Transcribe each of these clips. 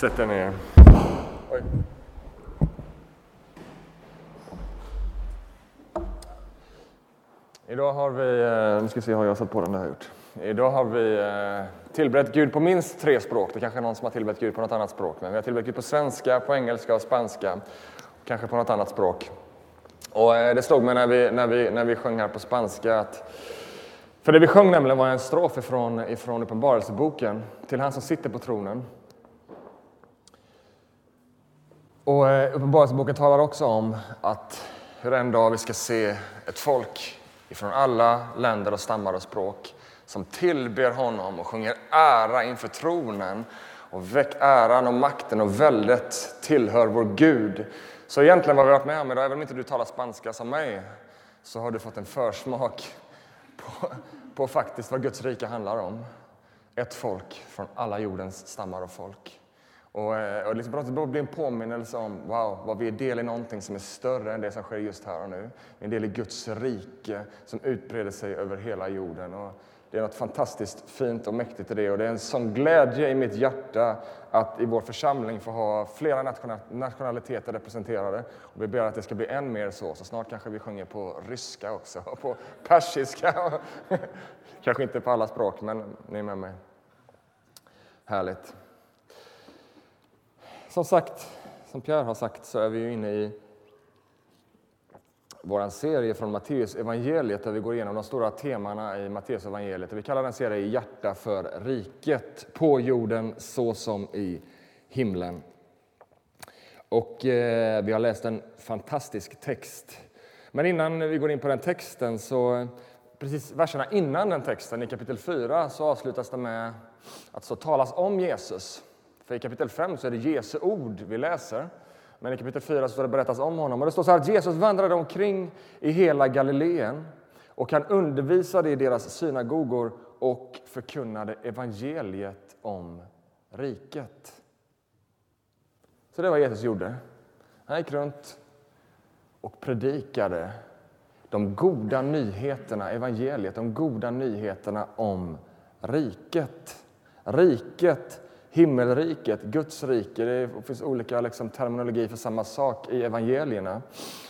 Sätt dig ner. Oj. Idag har vi, eh, nu ska vi se, har jag satt på den, har jag gjort. Idag har vi eh, tillbett Gud på minst tre språk. Det kanske är någon som har tillbett Gud på något annat språk. Men vi har tillbett Gud på svenska, på engelska och spanska. Kanske på något annat språk. Och eh, det slog mig när vi, när, vi, när vi sjöng här på spanska att för det vi sjöng nämligen var en strof ifrån, ifrån Uppenbarelseboken till han som sitter på tronen. Och eh, Uppenbarelseboken talar också om att hur en dag vi ska se ett folk ifrån alla länder och stammar och språk som tillber honom och sjunger ära inför tronen och väck äran och makten och väldet tillhör vår Gud. Så egentligen vad vi har varit med om idag, även om inte du talar spanska som mig, så har du fått en försmak på, på faktiskt vad Guds rike handlar om. Ett folk från alla jordens stammar och folk. Och, eh, och liksom det blir en påminnelse om wow, vad vi är del i någonting som är större än det som sker just här och nu. Vi är en del i Guds rike som utbreder sig över hela jorden. Och det är något fantastiskt fint och mäktigt i det. Och det är en sån glädje i mitt hjärta att i vår församling få ha flera nationaliteter representerade. Och vi ber att det ska bli än mer så. Så snart kanske vi sjunger på ryska också, och på persiska. kanske inte på alla språk, men ni är med mig. Härligt. Som sagt, som Pierre har sagt, så är vi ju inne i vår serie från Matteus evangeliet där vi går igenom de stora temana i Matteus evangeliet. Vi kallar den serien Hjärta för riket, på jorden så som i himlen. Och eh, vi har läst en fantastisk text. Men innan vi går in på den texten, så precis verserna innan den texten, i kapitel 4, så avslutas det med att så talas om Jesus. För i kapitel 5 så är det Jesu ord vi läser. Men i kapitel 4 så står det berättas om honom. Och det står så här att Jesus vandrade omkring i hela Galileen och han undervisade i deras synagogor och förkunnade evangeliet om riket. Så det var Jesus gjorde. Han gick runt och predikade de goda nyheterna, evangeliet, de goda nyheterna om riket. Riket himmelriket, Guds rike. Det finns olika liksom, terminologi för samma sak i evangelierna.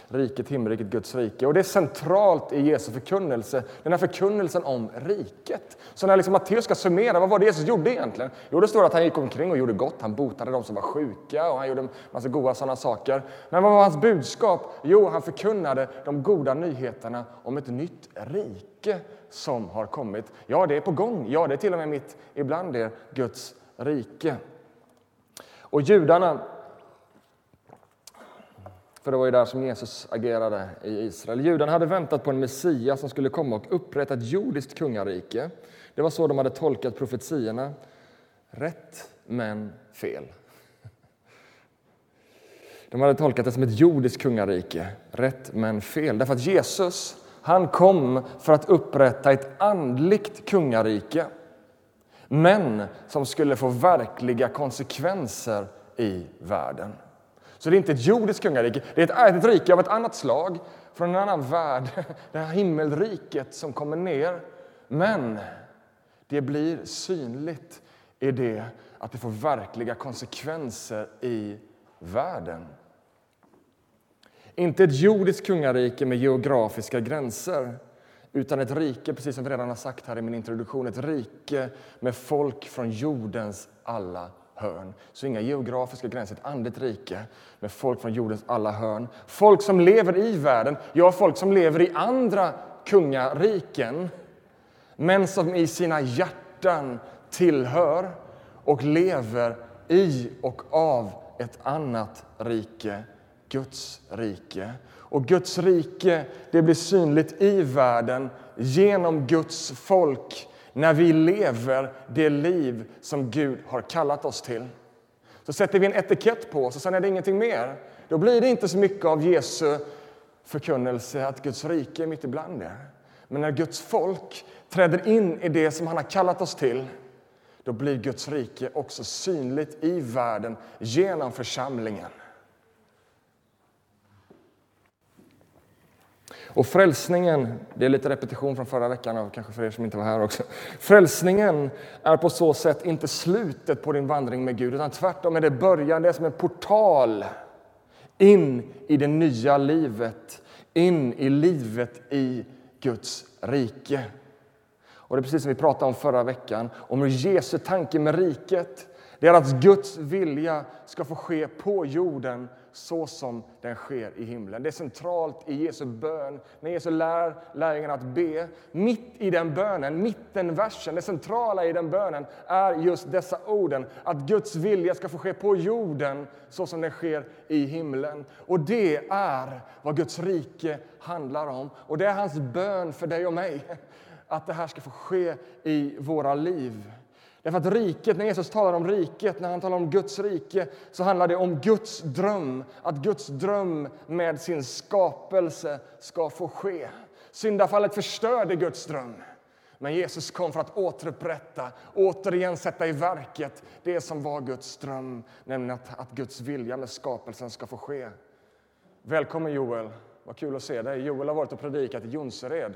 Riket, himmelriket, Guds rike. Och det är centralt i Jesu förkunnelse, den här förkunnelsen om riket. Så när liksom Matteus ska summera, vad var det Jesus gjorde egentligen? Jo, det står att han gick omkring och gjorde gott. Han botade de som var sjuka och han gjorde en massa goda sådana saker. Men vad var hans budskap? Jo, han förkunnade de goda nyheterna om ett nytt rike som har kommit. Ja, det är på gång. Ja, det är till och med mitt ibland er Guds rike. Och judarna, för det var ju där som Jesus agerade i Israel. Judarna hade väntat på en Messias som skulle komma och upprätta ett jordiskt kungarike. Det var så de hade tolkat profetiorna. Rätt, men fel. De hade tolkat det som ett jordiskt kungarike. Rätt, men fel. Därför att Jesus han kom för att upprätta ett andligt kungarike men som skulle få verkliga konsekvenser i världen. Så det är inte ett jordiskt kungarike, det är ett, ett rike av ett annat slag från en annan värld, det här himmelriket som kommer ner. Men det blir synligt i det att det får verkliga konsekvenser i världen. Inte ett jordiskt kungarike med geografiska gränser utan ett rike, precis som vi redan har sagt här i min introduktion, ett rike med folk från jordens alla hörn. Så inga geografiska gränser, ett andligt rike med folk från jordens alla hörn. Folk som lever i världen, ja, folk som lever i andra kungariken men som i sina hjärtan tillhör och lever i och av ett annat rike, Guds rike. Och Guds rike det blir synligt i världen genom Guds folk när vi lever det liv som Gud har kallat oss till. Så sätter vi en etikett på oss och sen är det ingenting mer. Då blir det inte så mycket av Jesu förkunnelse att Guds rike är mitt ibland er. Men när Guds folk träder in i det som han har kallat oss till då blir Guds rike också synligt i världen genom församlingen. Och frälsningen, det är lite repetition från förra veckan och kanske för er som inte var här också. Frälsningen är på så sätt inte slutet på din vandring med Gud, utan tvärtom är det början, det är som en portal in i det nya livet, in i livet i Guds rike. Och det är precis som vi pratade om förra veckan, om hur Jesu tanke med riket. Det är att Guds vilja ska få ske på jorden så som den sker i himlen. Det är centralt i Jesu bön, när Jesus lär lärjungarna att be. Mitt i den bönen, mittenversen, det centrala i den bönen är just dessa orden, att Guds vilja ska få ske på jorden så som den sker i himlen. Och det är vad Guds rike handlar om. Och det är hans bön för dig och mig, att det här ska få ske i våra liv. Därför att riket, när Jesus talar om riket, när han talar om Guds rike, så handlar det om Guds dröm. Att Guds dröm med sin skapelse ska få ske. Syndafallet förstörde Guds dröm. Men Jesus kom för att återupprätta, återigen sätta i verket det som var Guds dröm, nämligen att, att Guds vilja med skapelsen ska få ske. Välkommen Joel, vad kul att se dig. Joel har varit och predikat i Jonsered.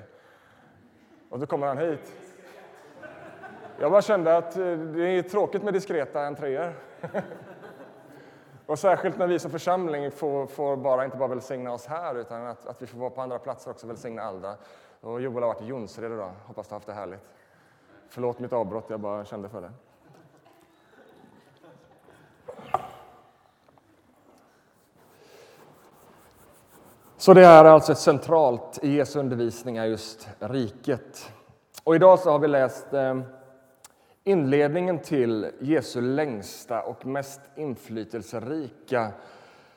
Och då kommer han hit. Jag bara kände att eh, det är tråkigt med diskreta entréer. Och särskilt när vi som församling får, får, bara, inte bara välsigna oss här utan att, att vi får vara på andra platser också och välsigna andra. Och Joel har varit i Jonsered idag. Hoppas du har haft det härligt. Förlåt mitt avbrott, jag bara kände för det. Så det är alltså ett centralt i Jesu undervisning är just riket. Och idag så har vi läst eh, Inledningen till Jesu längsta och mest inflytelserika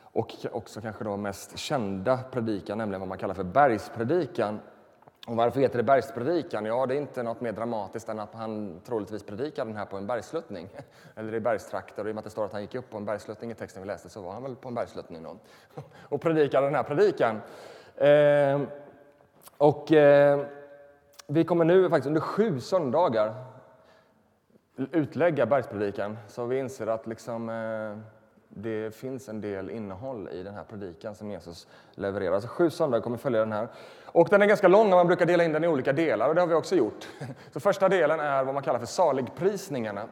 och också kanske då mest kända predikan, nämligen vad man kallar för bergspredikan. Och varför heter det bergspredikan? Ja, det är inte något mer dramatiskt än att han troligtvis predikade den här på en bergsluttning, eller i bergstrakter. Och I och med att det står att han gick upp på en bergsluttning i texten vi läste så var han väl på en bergsluttning då och predikade den här predikan. Eh, och eh, vi kommer nu faktiskt under sju söndagar utlägga bergspredikan så vi inser att liksom, eh, det finns en del innehåll i den här predikan som Jesus levererar. Så sju söndagar kommer följa den här. Och den är ganska lång och man brukar dela in den i olika delar och det har vi också gjort. Så första delen är vad man kallar för saligprisningarna.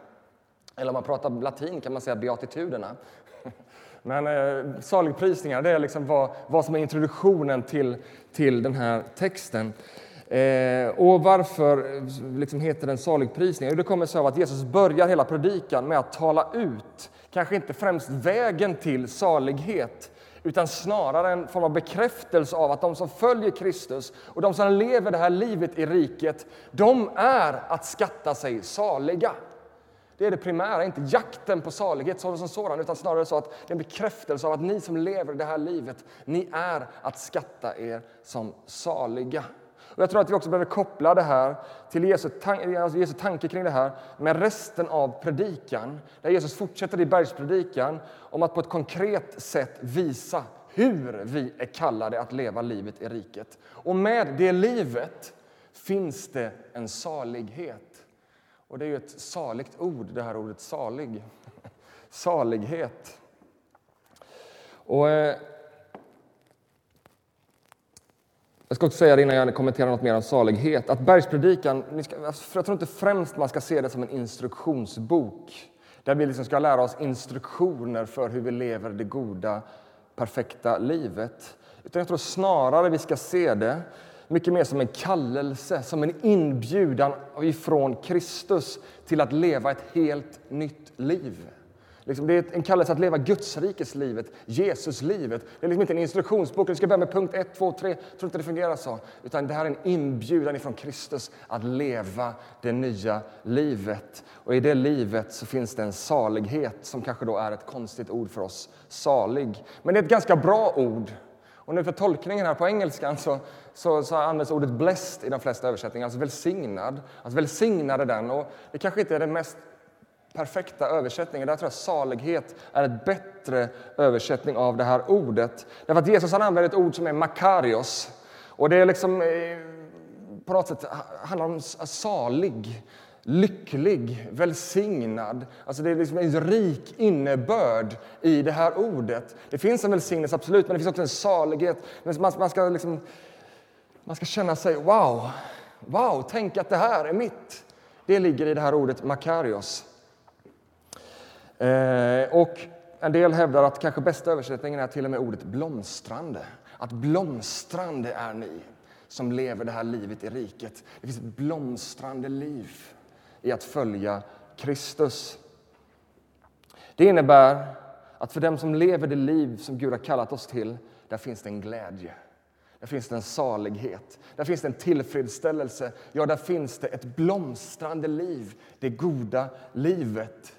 Eller om man pratar latin kan man säga beatituderna. Men eh, saligprisningar, det är liksom vad, vad som är introduktionen till, till den här texten. Eh, och varför liksom heter den saligprisning? Jo, det kommer sig av att Jesus börjar hela predikan med att tala ut, kanske inte främst vägen till salighet, utan snarare en form av bekräftelse av att de som följer Kristus och de som lever det här livet i riket, de är att skatta sig saliga. Det är det primära, inte jakten på salighet som sådan, utan snarare så att det är en bekräftelse av att ni som lever det här livet, ni är att skatta er som saliga. Och jag tror att vi också behöver koppla det här till Jesu, tan alltså Jesu tanke kring det här med resten av predikan. Där Jesus fortsätter i bergspredikan om att på ett konkret sätt visa hur vi är kallade att leva livet i riket. Och med det livet finns det en salighet. Och det är ju ett saligt ord, det här ordet salig. Salighet. Och eh, Jag ska också säga det innan jag kommenterar något mer om salighet, att bergspredikan, alltså, jag tror inte främst man ska se det som en instruktionsbok, där vi liksom ska lära oss instruktioner för hur vi lever det goda, perfekta livet. Utan jag tror snarare vi ska se det mycket mer som en kallelse, som en inbjudan ifrån Kristus till att leva ett helt nytt liv. Liksom, det är en kallelse att leva gudsrikeslivet, Jesuslivet. Det är liksom inte en instruktionsbok. Du ska börja med punkt 1, 2, 3. Jag tror inte det fungerar så. Utan det här är en inbjudan ifrån Kristus att leva det nya livet. Och i det livet så finns det en salighet som kanske då är ett konstigt ord för oss, salig. Men det är ett ganska bra ord. Och nu för tolkningen här på engelskan så, så, så används ordet blessed i de flesta översättningar, alltså välsignad. Alltså välsignade den. Och det kanske inte är det mest perfekta översättningen. Där tror jag salighet är en bättre översättning av det här ordet. Därför att Jesus han använder ett ord som är makarios. Och det är liksom eh, på något sätt handlar om salig, lycklig, välsignad. Alltså det är liksom en rik innebörd i det här ordet. Det finns en välsignelse, absolut, men det finns också en salighet. Man ska liksom Man ska känna sig wow, wow, tänk att det här är mitt. Det ligger i det här ordet makarios. Eh, och en del hävdar att kanske bästa översättningen är till och med ordet blomstrande. Att blomstrande är ni som lever det här livet i riket. Det finns ett blomstrande liv i att följa Kristus. Det innebär att för dem som lever det liv som Gud har kallat oss till, där finns det en glädje. Där finns det en salighet, där finns det en tillfredsställelse. Ja, där finns det ett blomstrande liv, det goda livet.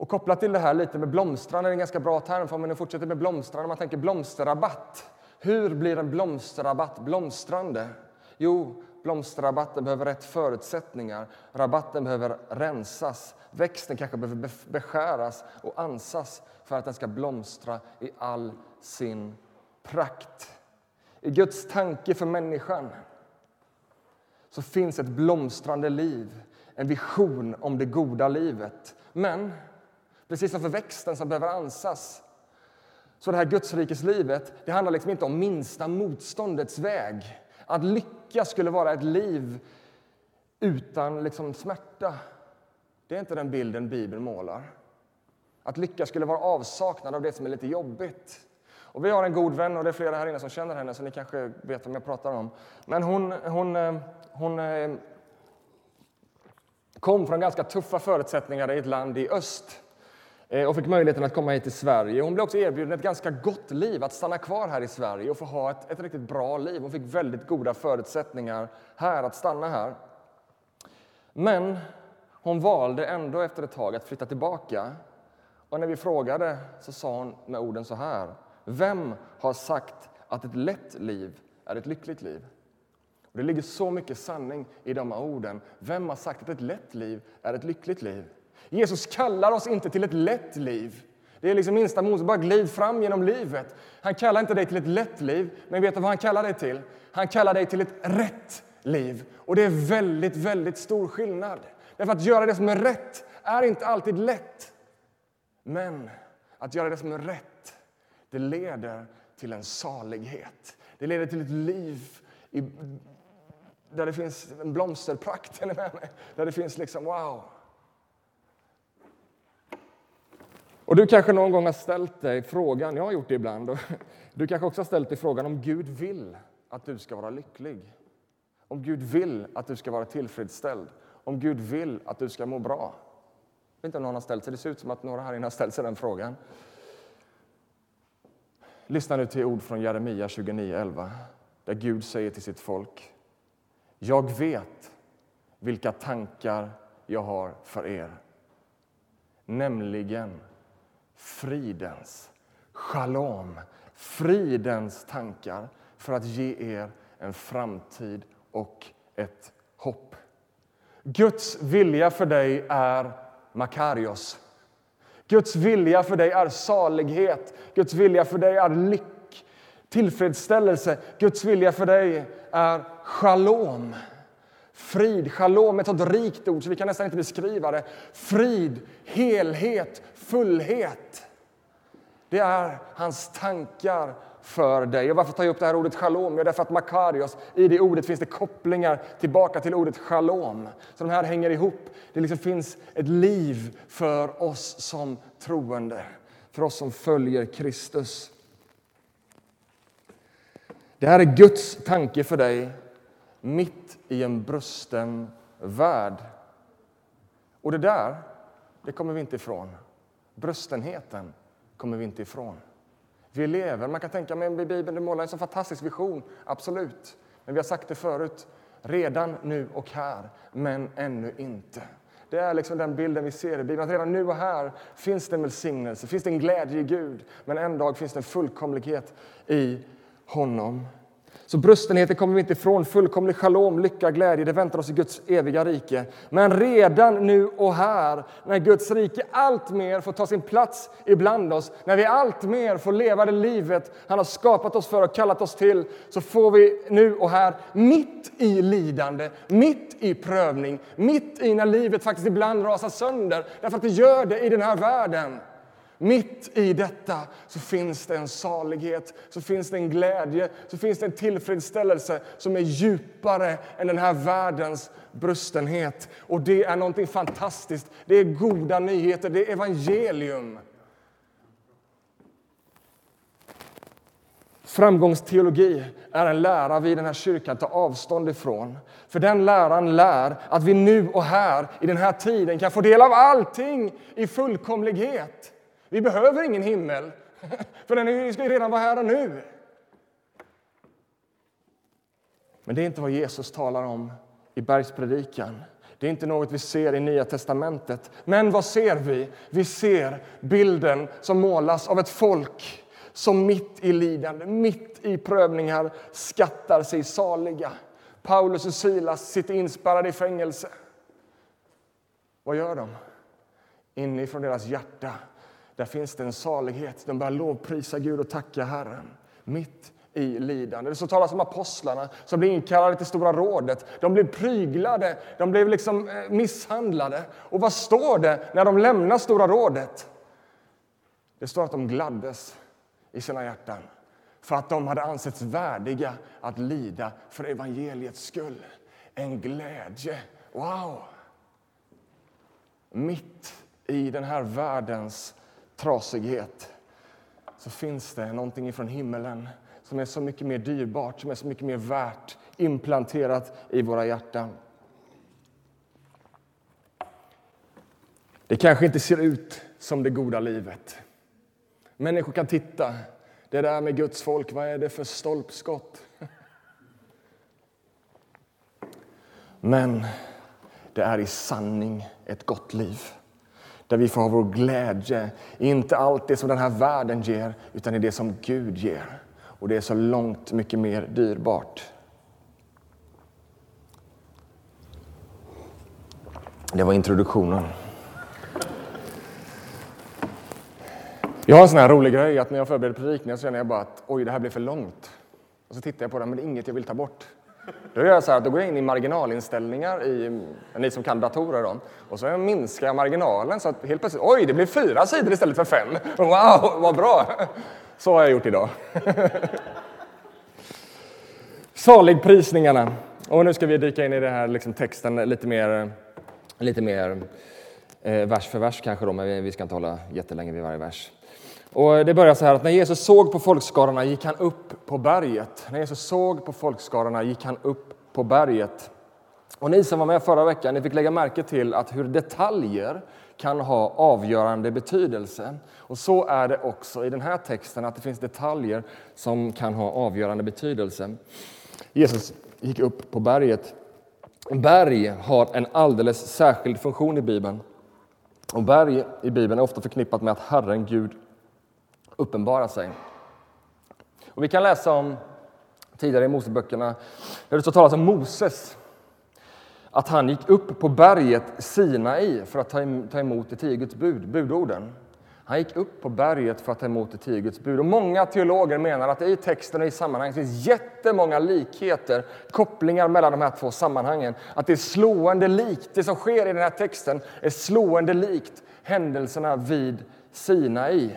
Och kopplat till det här lite med blomstrande är en ganska bra term, för om man fortsätter med blomstrande, man tänker blomsterrabatt. Hur blir en blomsterrabatt blomstrande? Jo, blomsterrabatten behöver rätt förutsättningar. Rabatten behöver rensas. Växten kanske behöver beskäras och ansas för att den ska blomstra i all sin prakt. I Guds tanke för människan så finns ett blomstrande liv, en vision om det goda livet. Men precis som för växten som behöver ansas så det här Gudsrikeslivet det handlar liksom inte om minsta motståndets väg. Att lycka skulle vara ett liv utan liksom smärta. Det är inte den bilden Bibeln målar. Att lycka skulle vara avsaknad av det som är lite jobbigt. Och vi har en god vän, och det är flera här inne som känner henne, så ni kanske vet vem jag pratar om. Men hon, hon, eh, hon eh, kom från ganska tuffa förutsättningar i ett land i öst Eh, och fick möjligheten att komma hit till Sverige. Hon blev också erbjuden ett ganska gott liv, att stanna kvar här i Sverige och få ha ett, ett riktigt bra liv. Hon fick väldigt goda förutsättningar här, att stanna här. Men hon valde ändå efter ett tag att flytta tillbaka. Och när vi frågade så sa hon med orden så här. Vem har sagt att ett lätt liv är ett lyckligt liv? Och det ligger så mycket sanning i de orden. Vem har sagt att ett lätt liv är ett lyckligt liv? Jesus kallar oss inte till ett lätt liv. Det är liksom minsta Mose, bara glid fram genom livet. Han kallar inte dig till ett lätt liv, men vet du vad han kallar dig till? Han kallar dig till ett rätt liv. Och det är väldigt, väldigt stor skillnad. Därför att göra det som är rätt är inte alltid lätt. Men att göra det som är rätt, det leder till en salighet. Det leder till ett liv i, där det finns en blomsterprakt, Där det finns liksom wow. Och du kanske någon gång har ställt dig frågan, jag har gjort det ibland, och du kanske också har ställt dig frågan om Gud vill att du ska vara lycklig. Om Gud vill att du ska vara tillfredsställd. Om Gud vill att du ska må bra. Jag vet inte om någon har ställt sig, det ser ut som att några här inne har ställt sig den frågan. Lyssna nu till ord från Jeremia 29.11 där Gud säger till sitt folk Jag vet vilka tankar jag har för er nämligen fridens, shalom, fridens tankar för att ge er en framtid och ett hopp. Guds vilja för dig är makarios. Guds vilja för dig är salighet, Guds vilja för dig är lyck, tillfredsställelse. Guds vilja för dig är shalom. Frid, shalom, ett sådant rikt ord så vi kan nästan inte beskriva det. Frid, helhet, fullhet. Det är hans tankar för dig. Och varför tar jag upp det här ordet shalom? Jo, därför att makarios, i det ordet finns det kopplingar tillbaka till ordet shalom. Så de här hänger ihop. Det liksom finns ett liv för oss som troende, för oss som följer Kristus. Det här är Guds tanke för dig mitt i en brusten värld. Och det där, det kommer vi inte ifrån. Brustenheten kommer vi inte ifrån. Vi lever, man kan tänka att Bibeln målar en så fantastisk vision, absolut. Men vi har sagt det förut, redan nu och här, men ännu inte. Det är liksom den bilden vi ser i Bibeln. Att redan nu och här finns det en välsignelse, finns det en glädje i Gud. Men en dag finns det en fullkomlighet i honom. Så brustenheten kommer vi inte ifrån. Fullkomlig shalom, lycka, glädje, det väntar oss i Guds eviga rike. Men redan nu och här, när Guds rike allt mer får ta sin plats ibland oss, när vi allt mer får leva det livet han har skapat oss för och kallat oss till, så får vi nu och här, mitt i lidande, mitt i prövning, mitt i när livet faktiskt ibland rasar sönder, därför att det gör det i den här världen, mitt i detta så finns det en salighet, så finns det en glädje, så finns det en tillfredsställelse som är djupare än den här världens brustenhet. Och det är någonting fantastiskt. Det är goda nyheter, det är evangelium. Framgångsteologi är en lära vi i den här kyrkan tar avstånd ifrån. För den läran lär att vi nu och här, i den här tiden, kan få del av allting i fullkomlighet. Vi behöver ingen himmel, för den ska ju redan vara här och nu. Men det är inte vad Jesus talar om i bergspredikan. Det är inte något vi ser i Nya testamentet. Men vad ser vi? Vi ser bilden som målas av ett folk som mitt i lidande, mitt i prövningar skattar sig saliga. Paulus och Silas sitter inspärrade i fängelse. Vad gör de? Inifrån deras hjärta där finns det en salighet. De börjar lovprisa Gud och tacka Herren mitt i lidande. Det så talas om apostlarna som blir inkallade till Stora rådet. De blev pryglade, de blev liksom eh, misshandlade. Och vad står det när de lämnar Stora rådet? Det står att de gladdes i sina hjärtan för att de hade ansetts värdiga att lida för evangeliets skull. En glädje. Wow! Mitt i den här världens trasighet så finns det någonting från himmelen som är så mycket mer dyrbart, som är så mycket mer värt, implanterat i våra hjärtan. Det kanske inte ser ut som det goda livet. Människor kan titta. Det där med Guds folk, vad är det för stolpskott? Men det är i sanning ett gott liv där vi får ha vår glädje inte allt det som den här världen ger, utan i det som Gud ger. Och det är så långt mycket mer dyrbart. Det var introduktionen. Jag har en sån här rolig grej att när jag förbereder predikningar så känner jag bara att oj, det här blir för långt. Och så tittar jag på den men det är inget jag vill ta bort. Då gör jag så här, då går jag in i marginalinställningar, i, ni som kan datorer då, och så minskar jag marginalen så att helt plötsligt, oj, det blir fyra sidor istället för fem. Wow, vad bra! Så har jag gjort idag. Saligprisningarna. Och nu ska vi dyka in i den här liksom, texten lite mer, lite mer eh, vers för vers kanske då, men vi ska inte hålla jättelänge vid varje vers. Och det börjar så här att när Jesus såg på folkskarorna gick han upp på berget. När Jesus såg på folkskarorna gick han upp på berget. Och ni som var med förra veckan ni fick lägga märke till att hur detaljer kan ha avgörande betydelse. Och så är det också i den här texten, att det finns detaljer som kan ha avgörande betydelse. Jesus gick upp på berget. Berg har en alldeles särskild funktion i Bibeln. Och berg i Bibeln är ofta förknippat med att Herren Gud uppenbara sig. Och vi kan läsa om tidigare i Moseböckerna där det står talas om Moses. Att han gick upp på berget Sinai för att ta emot de tio Guds bud, budorden. Han gick upp på berget för att ta emot de tio Guds bud. Och många teologer menar att i texten och i sammanhanget finns jättemånga likheter, kopplingar mellan de här två sammanhangen. Att det är slående likt, det som sker i den här texten är slående likt händelserna vid Sinai.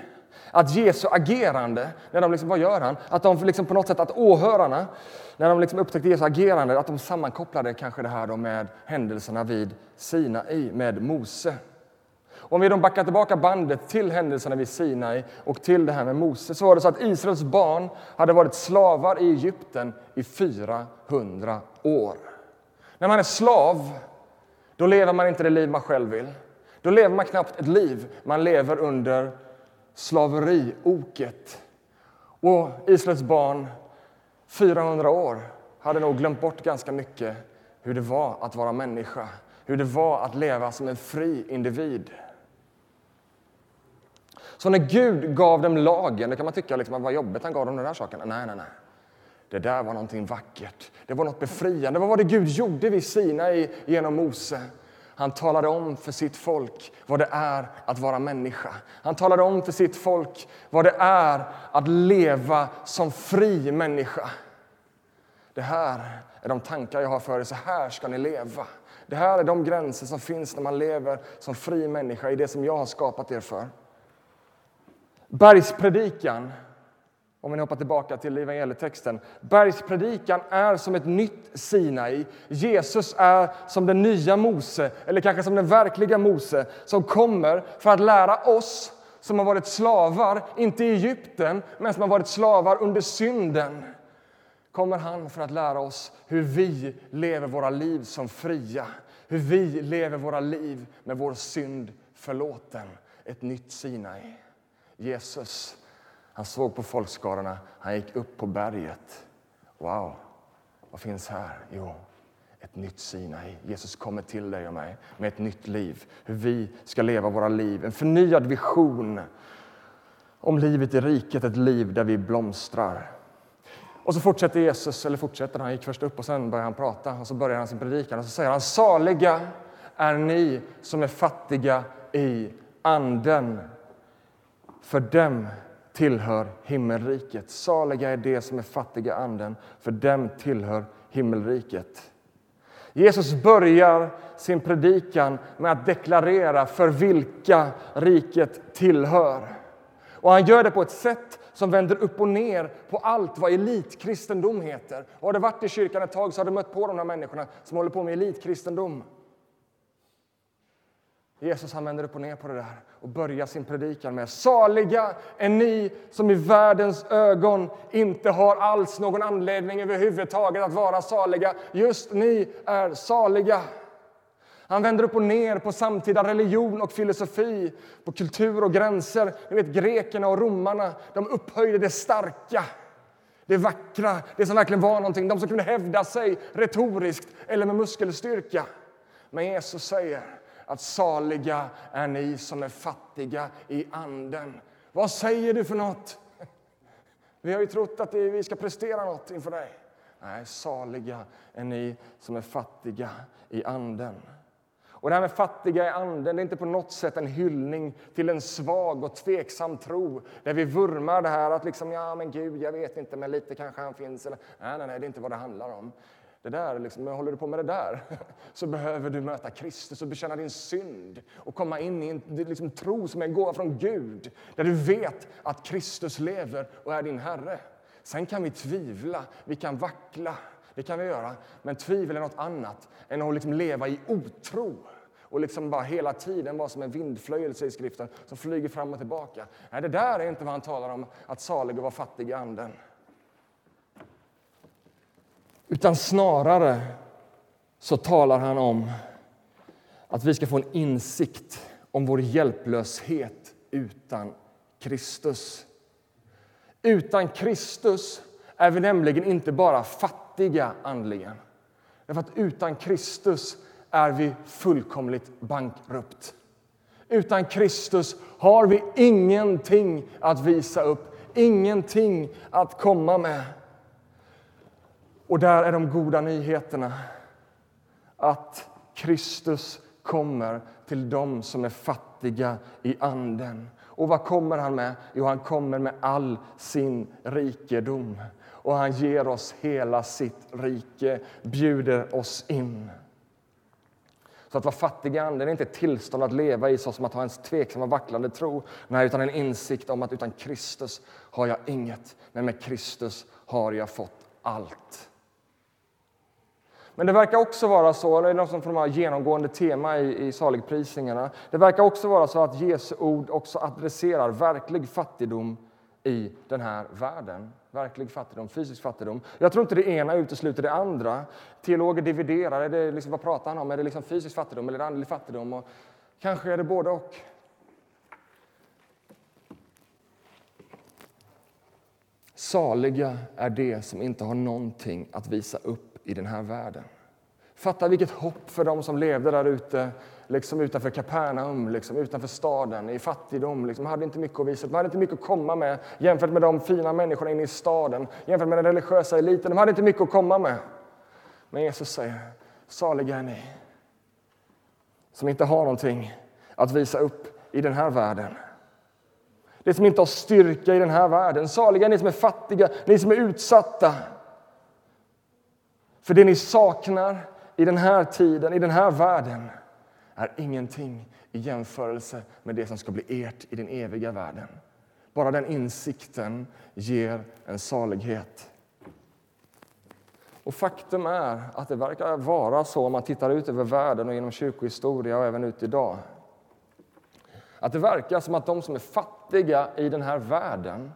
Att Jesu agerande, när de liksom, vad gör han? Att de liksom på något sätt, att åhörarna, när de liksom upptäckte Jesu agerande, att de sammankopplade kanske det här då med händelserna vid Sinai, med Mose. Om vi då backar tillbaka bandet till händelserna vid Sinai och till det här med Mose så var det så att Israels barn hade varit slavar i Egypten i 400 år. När man är slav, då lever man inte det liv man själv vill. Då lever man knappt ett liv, man lever under slaveri-oket. Och Israels barn, 400 år, hade nog glömt bort ganska mycket hur det var att vara människa, hur det var att leva som en fri individ. Så när Gud gav dem lagen, det kan man tycka liksom, vad jobbigt han gav dem den där saken. Nej, nej, nej. Det där var någonting vackert. Det var något befriande. Vad var det Gud gjorde vid Sinai genom Mose? Han talade om för sitt folk vad det är att vara människa. Han talade om för sitt folk vad det är att leva som fri människa. Det här är de tankar jag har för er. Så här ska ni leva. Det här är de gränser som finns när man lever som fri människa i det som jag har skapat er för. Bergspredikan, om vi hoppar tillbaka till evangelietexten. Bergspredikan är som ett nytt Sinai. Jesus är som den nya Mose, eller kanske som den verkliga Mose, som kommer för att lära oss som har varit slavar, inte i Egypten, men som har varit slavar under synden. Kommer han för att lära oss hur vi lever våra liv som fria, hur vi lever våra liv med vår synd förlåten. Ett nytt Sinai. Jesus, han såg på folkskarorna, han gick upp på berget. Wow, vad finns här? Jo, ett nytt Sinai. Jesus kommer till dig och mig med ett nytt liv. Hur vi ska leva våra liv. En förnyad vision om livet i riket, ett liv där vi blomstrar. Och så fortsätter Jesus, eller fortsätter, han gick först upp och sen börjar han prata och så börjar han sin predikan och så säger han saliga är ni som är fattiga i anden. För dem tillhör himmelriket. Saliga är de som är fattiga anden, för dem tillhör himmelriket. Jesus börjar sin predikan med att deklarera för vilka riket tillhör. Och Han gör det på ett sätt som vänder upp och ner på allt vad elitkristendom heter. Och har du varit i kyrkan ett tag så har du mött på de här människorna som håller på med elitkristendom. Jesus han vänder upp och ner på det där och börjar sin predikan med Saliga är ni som i världens ögon inte har alls någon anledning överhuvudtaget att vara saliga. Just ni är saliga. Han vänder upp och ner på samtida religion och filosofi, på kultur och gränser. Ni vet, grekerna och romarna de upphöjde det starka, det vackra, det som verkligen var någonting. De som kunde hävda sig retoriskt eller med muskelstyrka. Men Jesus säger att saliga är ni som är fattiga i anden. Vad säger du för något? Vi har ju trott att vi ska prestera något inför dig. Nej, saliga är ni som är fattiga i anden. Och det här med fattiga i anden det är inte på något sätt en hyllning till en svag och tveksam tro där vi vurmar det här att liksom, ja men Gud, jag vet inte, men lite kanske han finns. Eller, nej, nej, nej, det är inte vad det handlar om. Det där, liksom, håller du på med det där så behöver du möta Kristus och bekänna din synd och komma in i en liksom, tro som är en gåva från Gud där du vet att Kristus lever och är din Herre. Sen kan vi tvivla, vi kan vackla, det kan vi göra. Men tvivel är något annat än att liksom leva i otro och liksom bara hela tiden vara som en vindflöjelse i skriften som flyger fram och tillbaka. Nej, det där är inte vad han talar om, att salig och vara fattig i anden. Utan snarare så talar han om att vi ska få en insikt om vår hjälplöshet utan Kristus. Utan Kristus är vi nämligen inte bara fattiga andligen. Därför att utan Kristus är vi fullkomligt bankrupt. Utan Kristus har vi ingenting att visa upp, ingenting att komma med. Och där är de goda nyheterna att Kristus kommer till dem som är fattiga i anden. Och vad kommer han med? Jo, han kommer med all sin rikedom. Och han ger oss hela sitt rike, bjuder oss in. Så att vara fattig i anden är inte ett tillstånd att leva i så som att ha en tveksam och vacklande tro. Nej, utan en insikt om att utan Kristus har jag inget, men med Kristus har jag fått allt. Men det verkar också vara så, det är något som de här genomgående tema i, i saligprisningarna, det verkar också vara så att Jesu ord också adresserar verklig fattigdom i den här världen. Verklig fattigdom, fysisk fattigdom. Jag tror inte det ena utesluter det andra. Teologer dividerar. Är det liksom, vad pratar han om? Är det liksom fysisk fattigdom eller andlig fattigdom? Och kanske är det både och. Saliga är de som inte har någonting att visa upp i den här världen. Fatta vilket hopp för dem som levde där ute, liksom utanför Kapernaum, liksom utanför staden, i fattigdom. Liksom, hade inte mycket att visa, de hade inte mycket att komma med jämfört med de fina människorna inne i staden, jämfört med den religiösa eliten. De hade inte mycket att komma med. Men Jesus säger, saliga är ni som inte har någonting att visa upp i den här världen. Det som inte har styrka i den här världen. Saliga är ni som är fattiga, ni som är utsatta. För det ni saknar i den här tiden, i den här världen är ingenting i jämförelse med det som ska bli ert i den eviga världen. Bara den insikten ger en salighet. Och faktum är att det verkar vara så om man tittar ut över världen och genom kyrkohistoria och även ut idag. Att det verkar som att de som är fattiga i den här världen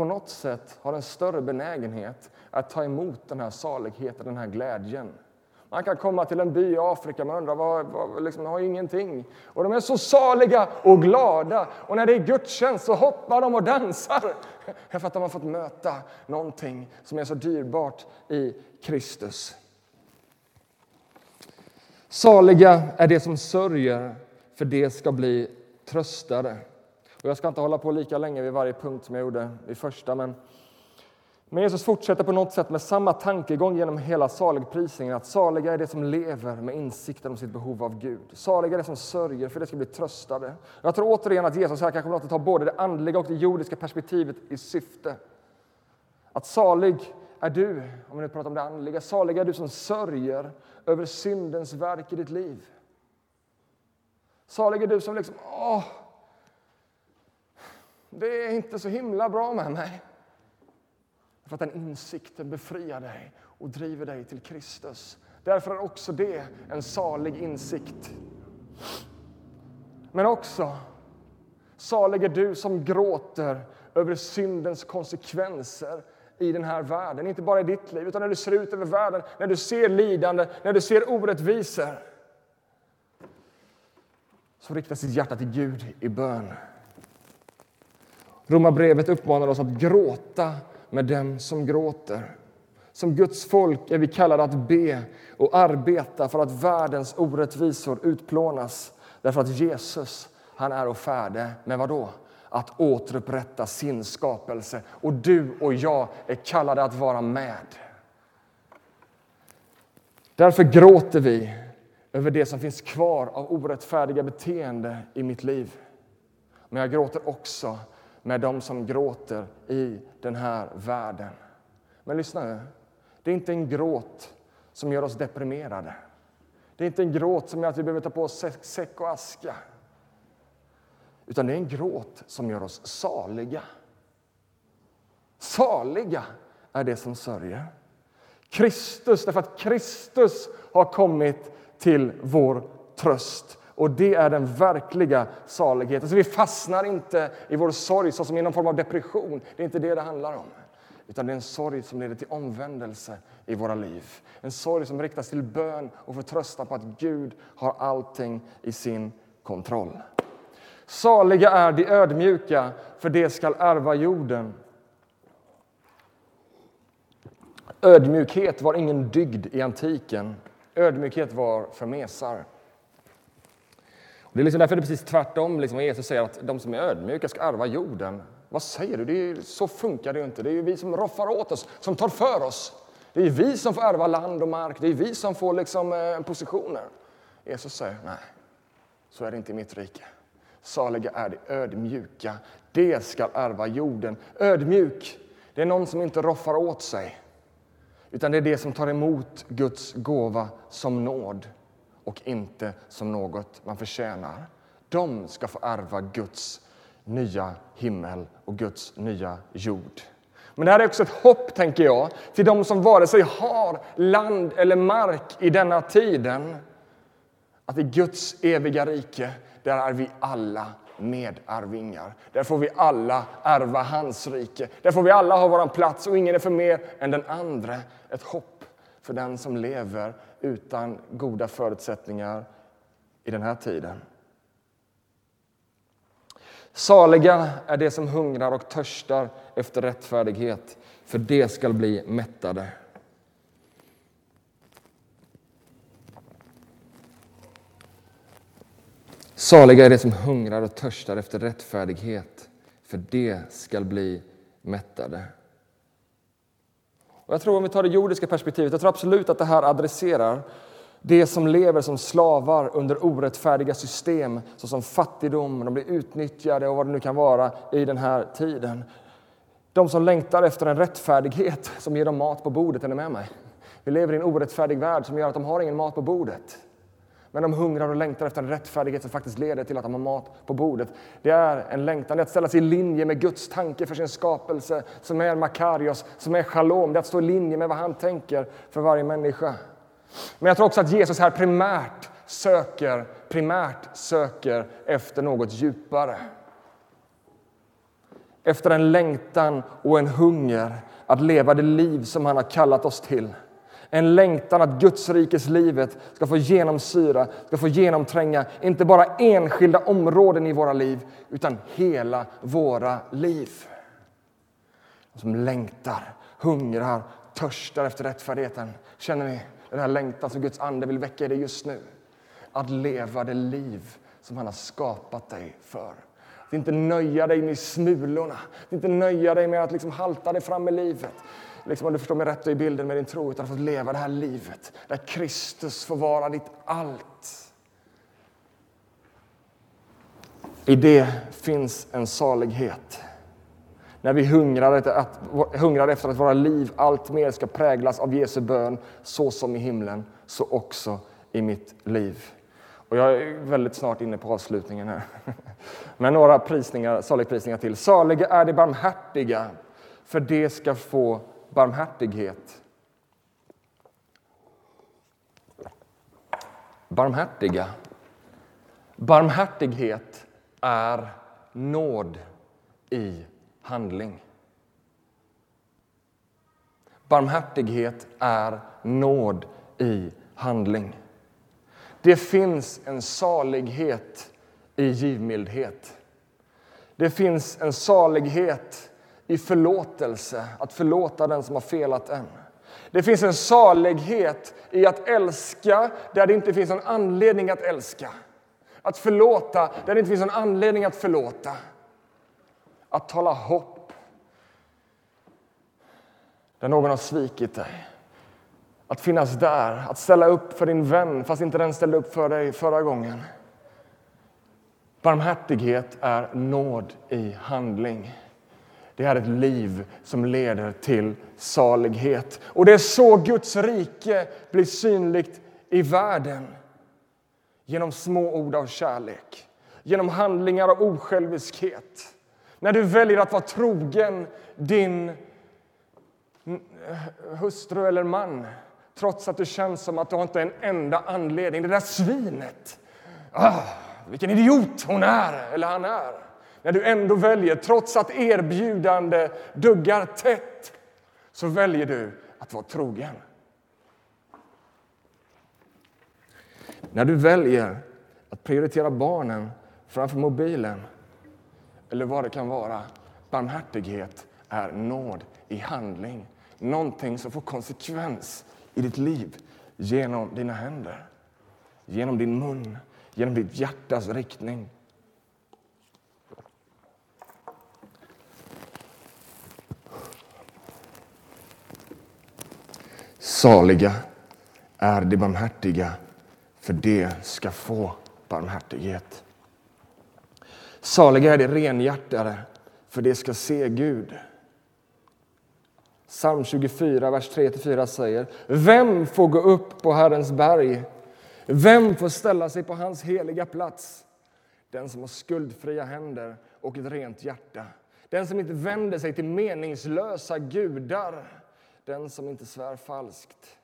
på något sätt har en större benägenhet att ta emot den här saligheten, den här glädjen. Man kan komma till en by i Afrika, man undrar, vad, vad, liksom, har ingenting. Och de är så saliga och glada. Och när det är gudstjänst så hoppar de och dansar. För att de har fått möta någonting som är så dyrbart i Kristus. Saliga är de som sörjer, för det ska bli tröstade. Och jag ska inte hålla på lika länge vid varje punkt som jag gjorde vid första, men men Jesus fortsätter på något sätt med samma tankegång genom hela saligprisningen. Att saliga är det som lever med insikten om sitt behov av Gud. Saliga är det som sörjer, för det ska bli tröstade. Jag tror återigen att Jesus här kanske låter ta både det andliga och det jordiska perspektivet i syfte. Att salig är du, om vi nu pratar om det andliga, salig är du som sörjer över syndens verk i ditt liv. Salig är du som liksom, åh, det är inte så himla bra med mig. För att den insikten befriar dig och driver dig till Kristus. Därför är också det en salig insikt. Men också, salig är du som gråter över syndens konsekvenser i den här världen. Inte bara i ditt liv, utan när du ser ut över världen, när du ser lidande, när du ser orättvisor. Så riktas ditt hjärta till Gud i bön. Romarbrevet uppmanar oss att gråta med dem som gråter. Som Guds folk är vi kallade att be och arbeta för att världens orättvisor utplånas. Därför att Jesus, han är och färde med vad då? Att återupprätta sin skapelse. Och du och jag är kallade att vara med. Därför gråter vi över det som finns kvar av orättfärdiga beteende i mitt liv. Men jag gråter också med dem som gråter i den här världen. Men lyssna nu. Det är inte en gråt som gör oss deprimerade. Det är inte en gråt som gör att vi behöver ta på oss säck och aska. Utan det är en gråt som gör oss saliga. Saliga är det som sörjer. Kristus, därför att Kristus har kommit till vår tröst. Och det är den verkliga saligheten. Så vi fastnar inte i vår sorg som i någon form av depression. Det är inte det det handlar om. Utan det är en sorg som leder till omvändelse i våra liv. En sorg som riktas till bön och förtröstan på att Gud har allting i sin kontroll. Saliga är de ödmjuka, för de skall ärva jorden. Ödmjukhet var ingen dygd i antiken. Ödmjukhet var för mesar. Det är liksom därför det är precis tvärtom. Liksom Jesus säger att de som är ödmjuka ska ärva jorden. Vad säger du? Det är, så funkar det ju inte. Det är ju vi som roffar åt oss, som tar för oss. Det är vi som får ärva land och mark. Det är vi som får liksom, eh, positioner. Jesus säger nej, så är det inte i mitt rike. Saliga är de ödmjuka. Det ska ärva jorden. Ödmjuk, det är någon som inte roffar åt sig. Utan det är det som tar emot Guds gåva som nåd och inte som något man förtjänar. De ska få ärva Guds nya himmel och Guds nya jord. Men det här är också ett hopp, tänker jag, till de som vare sig har land eller mark i denna tiden. Att i Guds eviga rike, där är vi alla medarvingar. Där får vi alla ärva hans rike. Där får vi alla ha vår plats och ingen är för mer än den andra. Ett hopp för den som lever utan goda förutsättningar i den här tiden. Saliga är de som hungrar och törstar efter rättfärdighet, för de skall bli mättade. Saliga är de som hungrar och törstar efter rättfärdighet, för de skall bli mättade. Och jag tror om vi tar det jordiska perspektivet, jag tror absolut att det här adresserar det som lever som slavar under orättfärdiga system såsom fattigdom, de blir utnyttjade och vad det nu kan vara i den här tiden. De som längtar efter en rättfärdighet som ger dem mat på bordet. Är ni med mig? Vi lever i en orättfärdig värld som gör att de har ingen mat på bordet. Men de hungrar och längtar efter en rättfärdighet som faktiskt leder till att de har mat på bordet. Det är en längtan, det är att ställa sig i linje med Guds tanke för sin skapelse, som är Makarios, som är shalom. Det är att stå i linje med vad han tänker för varje människa. Men jag tror också att Jesus här primärt söker, primärt söker efter något djupare. Efter en längtan och en hunger att leva det liv som han har kallat oss till. En längtan att Guds rikes livet ska få genomsyra, ska få genomtränga inte bara enskilda områden i våra liv utan hela våra liv. Som längtar, hungrar, törstar efter rättfärdigheten. Känner ni den här längtan som Guds ande vill väcka i dig just nu? Att leva det liv som han har skapat dig för. Att inte nöja dig med smulorna, att inte nöja dig med att liksom halta dig fram i livet liksom, om du förstår mig rätt i bilden med din tro, utan att få leva det här livet där Kristus får vara ditt allt. I det finns en salighet. När vi hungrar efter, att, hungrar efter att våra liv allt mer ska präglas av Jesu bön, så som i himlen, så också i mitt liv. Och jag är väldigt snart inne på avslutningen här. Men några prisningar, saligprisningar till. Saliga är de barmhärtiga, för de ska få barmhärtighet. Barmhärtiga. Barmhärtighet är nåd i handling. Barmhärtighet är nåd i handling. Det finns en salighet i givmildhet. Det finns en salighet i förlåtelse, att förlåta den som har felat en. Det finns en salighet i att älska där det inte finns någon anledning att älska. Att förlåta där det inte finns någon anledning att förlåta. Att tala hopp där någon har svikit dig. Att finnas där, att ställa upp för din vän fast inte den ställde upp för dig förra gången. Barmhärtighet är nåd i handling. Det är ett liv som leder till salighet. Och det är så Guds rike blir synligt i världen. Genom små ord av kärlek, genom handlingar av osjälviskhet. När du väljer att vara trogen din hustru eller man trots att det känns som att du inte har en enda anledning. Det där svinet! Ah, vilken idiot hon är, eller han är! När du ändå väljer, trots att erbjudande duggar tätt, så väljer du att vara trogen. När du väljer att prioritera barnen framför mobilen eller vad det kan vara, barmhärtighet är nåd i handling. Någonting som får konsekvens i ditt liv genom dina händer, genom din mun, genom ditt hjärtas riktning. Saliga är de barmhärtiga, för de ska få barmhärtighet. Saliga är de renhjärtade, för de ska se Gud. Psalm 24, vers 3-4 säger Vem får gå upp på Herrens berg? Vem får ställa sig på hans heliga plats? Den som har skuldfria händer och ett rent hjärta. Den som inte vänder sig till meningslösa gudar den som inte svär falskt.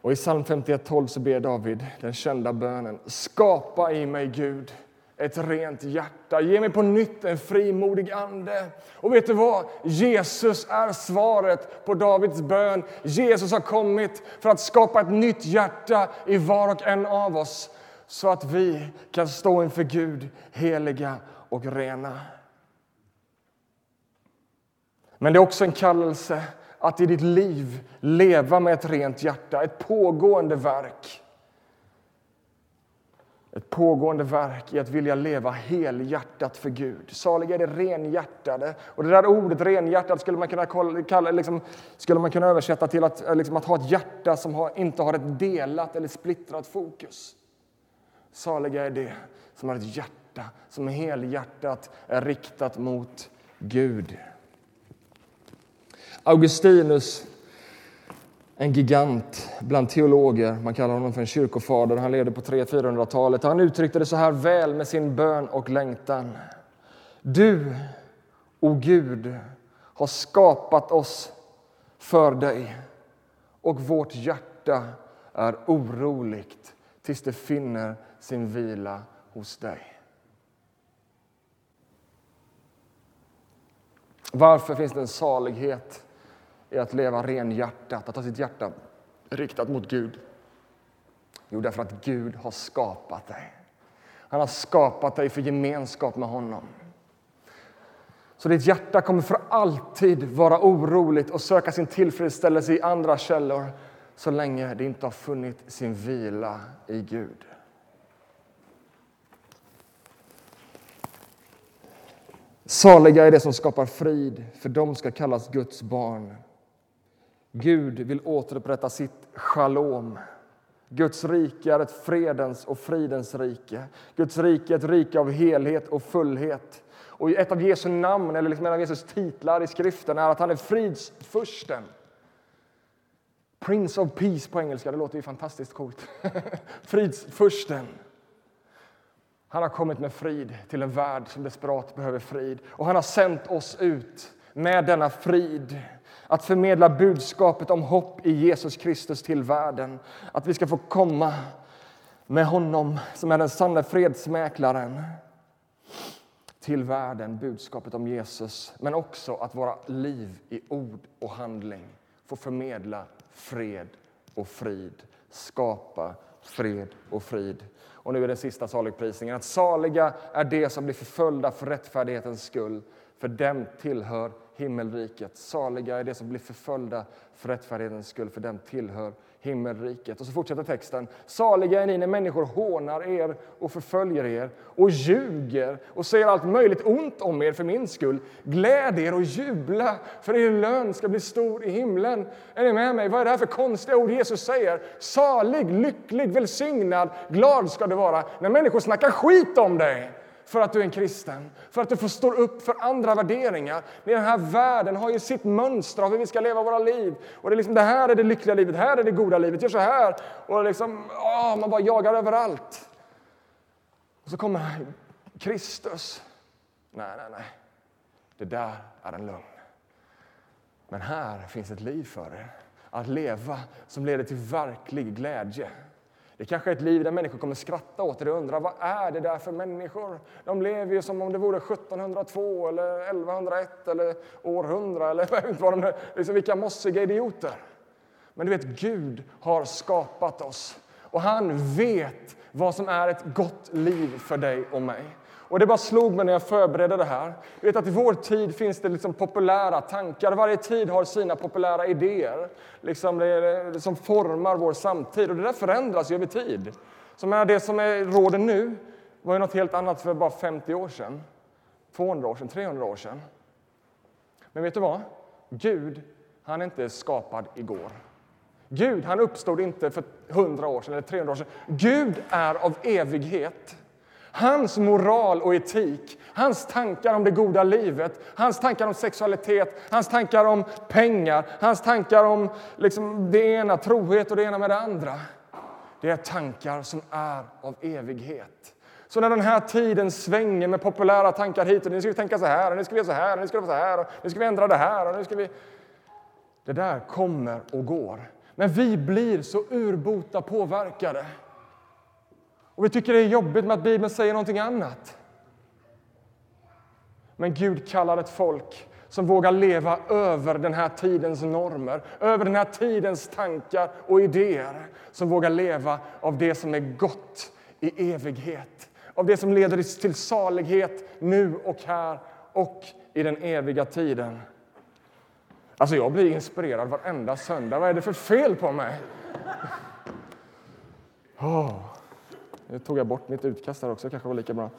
Och I psalm 51.12 så ber David den kända bönen. Skapa i mig, Gud, ett rent hjärta. Ge mig på nytt en frimodig ande. Och vet du vad? Jesus är svaret på Davids bön. Jesus har kommit för att skapa ett nytt hjärta i var och en av oss så att vi kan stå inför Gud heliga och rena. Men det är också en kallelse att i ditt liv leva med ett rent hjärta, ett pågående verk. Ett pågående verk i att vilja leva helhjärtat för Gud. Saliga är det renhjärtade. Och det där ordet renhjärtat skulle man kunna, kalla, liksom, skulle man kunna översätta till att, eh, liksom, att ha ett hjärta som har, inte har ett delat eller splittrat fokus. Saliga är det som har ett hjärta som helhjärtat är riktat mot Gud. Augustinus en gigant bland teologer. Man kallar honom för en kyrkofader. Han levde på 300-400-talet. Han uttryckte det så här väl med sin bön och längtan. Du, o Gud, har skapat oss för dig och vårt hjärta är oroligt tills det finner sin vila hos dig. Varför finns det en salighet i att leva renhjärtat, att ha sitt hjärta riktat mot Gud? Jo, därför att Gud har skapat dig. Han har skapat dig för gemenskap med honom. Så ditt hjärta kommer för alltid vara oroligt och söka sin tillfredsställelse i andra källor så länge det inte har funnit sin vila i Gud. Saliga är det som skapar frid, för de ska kallas Guds barn. Gud vill återupprätta sitt shalom. Guds rike är ett fredens och fridens rike. Guds rike är ett rike av helhet och fullhet. Och ett av Jesu namn, eller liksom en av Jesus titlar i skriften, är att han är fridsfursten. Prince of Peace på engelska, det låter ju fantastiskt coolt. Fridsfursten. Han har kommit med frid till en värld som desperat behöver frid. Och han har sänt oss ut med denna frid att förmedla budskapet om hopp i Jesus Kristus till världen. Att vi ska få komma med honom som är den sanna fredsmäklaren till världen, budskapet om Jesus. Men också att våra liv i ord och handling får förmedla fred och frid. Skapa fred och frid. Och nu är den sista saligprisningen. Att saliga är de som blir förföljda för rättfärdighetens skull, för dem tillhör himmelriket. Saliga är de som blir förföljda för rättfärdighetens skull, för dem tillhör himmelriket. Och så fortsätter texten. Saliga är ni när människor hånar er och förföljer er och ljuger och säger allt möjligt ont om er för min skull. Gläd er och jubla, för er lön ska bli stor i himlen. Är ni med mig? Vad är det här för konstiga ord Jesus säger? Salig, lycklig, välsignad, glad ska du vara när människor snackar skit om dig för att du är en kristen, för att du får stå upp för andra värderingar. Den här världen har ju sitt mönster av hur vi ska leva våra liv. Och det, är liksom, det här är det lyckliga livet, här är det goda livet, gör så här. Och liksom, åh, man bara jagar överallt. Och så kommer Kristus. Nej, nej, nej. Det där är en lögn. Men här finns ett liv för er. Att leva som leder till verklig glädje. Det kanske är ett liv där människor kommer skratta åt det och undra vad är det där för människor? De lever ju som om det vore 1702 eller 1101 eller århundra eller jag vet inte vad de är. Liksom vilka mossiga idioter. Men du vet, Gud har skapat oss och han vet vad som är ett gott liv för dig och mig. Och Det bara slog mig när jag förberedde det här. Du vet att I vår tid finns det liksom populära tankar. Varje tid har sina populära idéer liksom det, som formar vår samtid. Och Det där förändras ju över tid. Så menar, det som är råder nu var ju något helt annat för bara 50 år sedan, 200 år sedan, 300 år sedan. Men vet du vad? Gud, han är inte skapad igår. Gud, han uppstod inte för 100 år sedan eller 300 år sedan. Gud är av evighet. Hans moral och etik, hans tankar om det goda livet, hans tankar om sexualitet, hans tankar om pengar, hans tankar om liksom det ena, trohet och det ena med det andra. Det är tankar som är av evighet. Så när den här tiden svänger med populära tankar hit och nu ska vi tänka så här, och nu ska vi göra så här, och nu ska vi så här, och nu ska vi ändra det här, och nu ska vi... Det där kommer och går. Men vi blir så urbota påverkade. Och vi tycker det är jobbigt med att Bibeln säger någonting annat. Men Gud kallar ett folk som vågar leva över den här tidens normer, över den här tidens tankar och idéer. Som vågar leva av det som är gott i evighet. Av det som leder till salighet nu och här och i den eviga tiden. Alltså jag blir inspirerad varenda söndag. Vad är det för fel på mig? Oh. Nu tog jag bort mitt utkast här också, kanske var lika bra.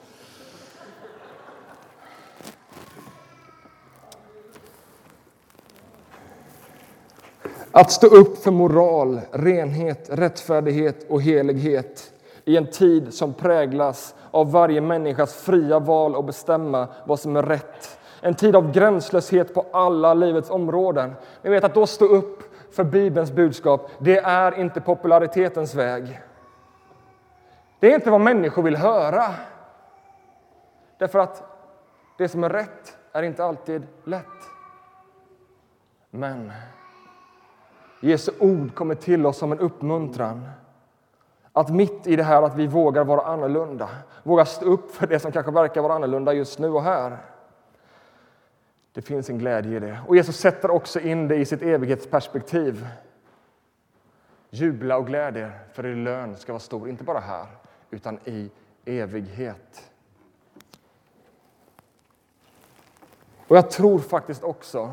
Att stå upp för moral, renhet, rättfärdighet och helighet i en tid som präglas av varje människas fria val att bestämma vad som är rätt. En tid av gränslöshet på alla livets områden. Ni vet att då stå upp för Bibelns budskap, det är inte popularitetens väg. Det är inte vad människor vill höra. Därför att det som är rätt är inte alltid lätt. Men Jesu ord kommer till oss som en uppmuntran. Att mitt i det här att vi vågar vara annorlunda, vågar stå upp för det som kanske verkar vara annorlunda just nu och här. Det finns en glädje i det. Och Jesus sätter också in det i sitt evighetsperspektiv. Jubla och glädje, för er lön ska vara stor, inte bara här, utan i evighet. Och jag tror faktiskt också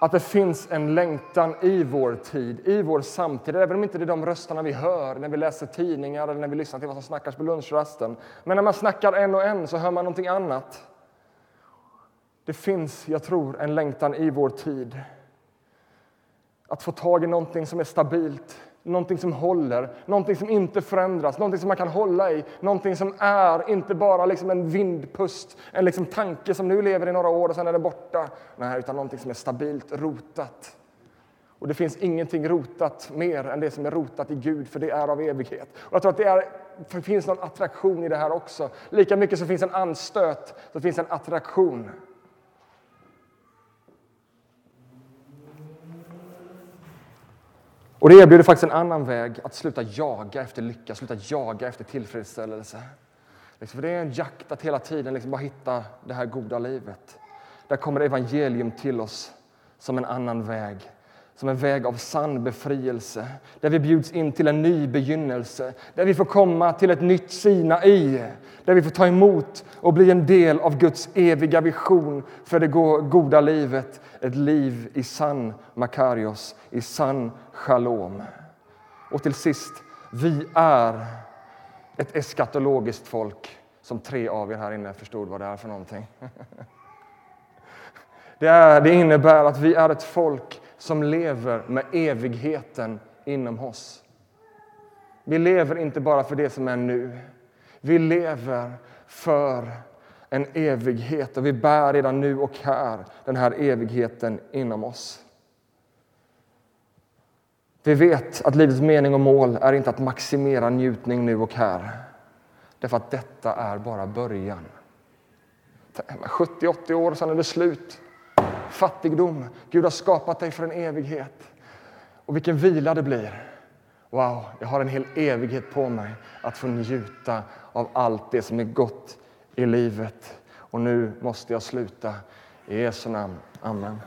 att det finns en längtan i vår tid, i vår samtid, även om inte det är de rösterna vi hör när vi läser tidningar eller när vi lyssnar till vad som snackas på lunchrasten. Men när man snackar en och en så hör man någonting annat. Det finns, jag tror, en längtan i vår tid att få tag i någonting som är stabilt, någonting som håller, någonting som inte förändras, någonting som man kan hålla i, någonting som är inte bara liksom en vindpust, en liksom tanke som nu lever i några år och sen är det borta. Nej, utan någonting som är stabilt rotat. Och det finns ingenting rotat mer än det som är rotat i Gud, för det är av evighet. Och jag tror att det, är, det finns någon attraktion i det här också. Lika mycket som finns en anstöt, så finns en attraktion. Och det erbjuder faktiskt en annan väg att sluta jaga efter lycka, sluta jaga efter tillfredsställelse. Liksom, för det är en jakt att hela tiden liksom bara hitta det här goda livet. Där kommer evangelium till oss som en annan väg som en väg av sann befrielse, där vi bjuds in till en ny begynnelse, där vi får komma till ett nytt Sinai, där vi får ta emot och bli en del av Guds eviga vision för det goda livet, ett liv i sann makarios, i sann shalom. Och till sist, vi är ett eskatologiskt folk, som tre av er här inne förstod vad det är för någonting. Det, är, det innebär att vi är ett folk som lever med evigheten inom oss. Vi lever inte bara för det som är nu. Vi lever för en evighet och vi bär redan nu och här den här evigheten inom oss. Vi vet att livets mening och mål är inte att maximera njutning nu och här. Därför att detta är bara början. 70-80 år, sen är det slut fattigdom. Gud har skapat dig för en evighet. Och vilken vila det blir. Wow, jag har en hel evighet på mig att få njuta av allt det som är gott i livet. Och nu måste jag sluta. I Jesu namn. Amen.